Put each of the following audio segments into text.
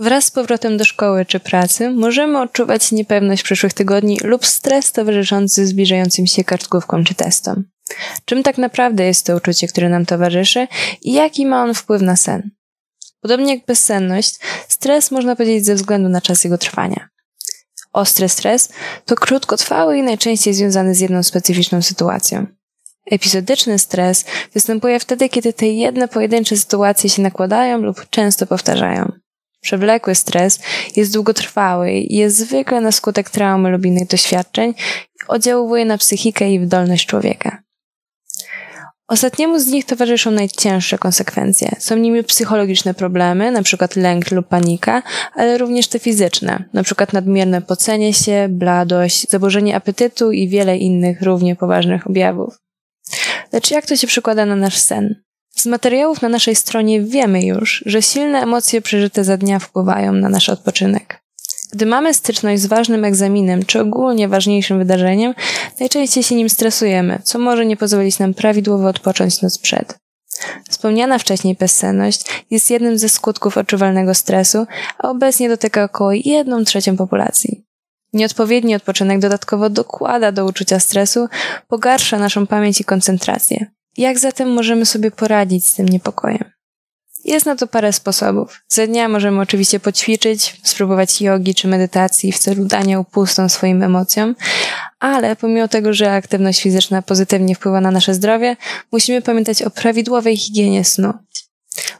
Wraz z powrotem do szkoły czy pracy możemy odczuwać niepewność przyszłych tygodni lub stres towarzyszący zbliżającym się kartkówkom czy testom. Czym tak naprawdę jest to uczucie, które nam towarzyszy i jaki ma on wpływ na sen? Podobnie jak bezsenność, stres można powiedzieć ze względu na czas jego trwania. Ostry stres to krótkotrwały i najczęściej związany z jedną specyficzną sytuacją. Epizodyczny stres występuje wtedy, kiedy te jedne pojedyncze sytuacje się nakładają lub często powtarzają. Przewlekły stres jest długotrwały i jest zwykle na skutek traumy lub innych doświadczeń oddziałuje na psychikę i wydolność człowieka. Ostatniemu z nich towarzyszą najcięższe konsekwencje. Są nimi psychologiczne problemy, np. lęk lub panika, ale również te fizyczne, np. nadmierne pocenie się, bladość, zaburzenie apetytu i wiele innych równie poważnych objawów. Lecz jak to się przekłada na nasz sen? Z materiałów na naszej stronie wiemy już, że silne emocje przeżyte za dnia wpływają na nasz odpoczynek. Gdy mamy styczność z ważnym egzaminem czy ogólnie ważniejszym wydarzeniem, najczęściej się nim stresujemy, co może nie pozwolić nam prawidłowo odpocząć noc przed. Wspomniana wcześniej bezsenność jest jednym ze skutków odczuwalnego stresu, a obecnie dotyka około 1 trzecią populacji. Nieodpowiedni odpoczynek dodatkowo dokłada do uczucia stresu, pogarsza naszą pamięć i koncentrację. Jak zatem możemy sobie poradzić z tym niepokojem? Jest na to parę sposobów. Za dnia możemy oczywiście poćwiczyć, spróbować jogi czy medytacji w celu dania upustą swoim emocjom, ale pomimo tego, że aktywność fizyczna pozytywnie wpływa na nasze zdrowie, musimy pamiętać o prawidłowej higienie snu.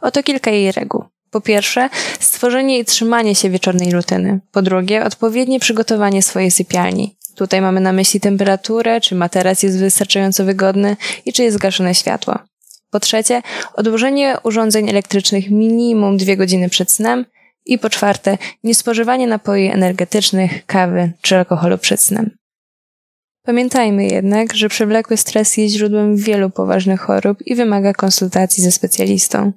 Oto kilka jej reguł. Po pierwsze, stworzenie i trzymanie się wieczornej rutyny. Po drugie, odpowiednie przygotowanie swojej sypialni. Tutaj mamy na myśli temperaturę, czy materac jest wystarczająco wygodny i czy jest zgaszone światło. Po trzecie, odłożenie urządzeń elektrycznych minimum dwie godziny przed snem. I po czwarte, niespożywanie napoi energetycznych, kawy czy alkoholu przed snem. Pamiętajmy jednak, że przewlekły stres jest źródłem wielu poważnych chorób i wymaga konsultacji ze specjalistą.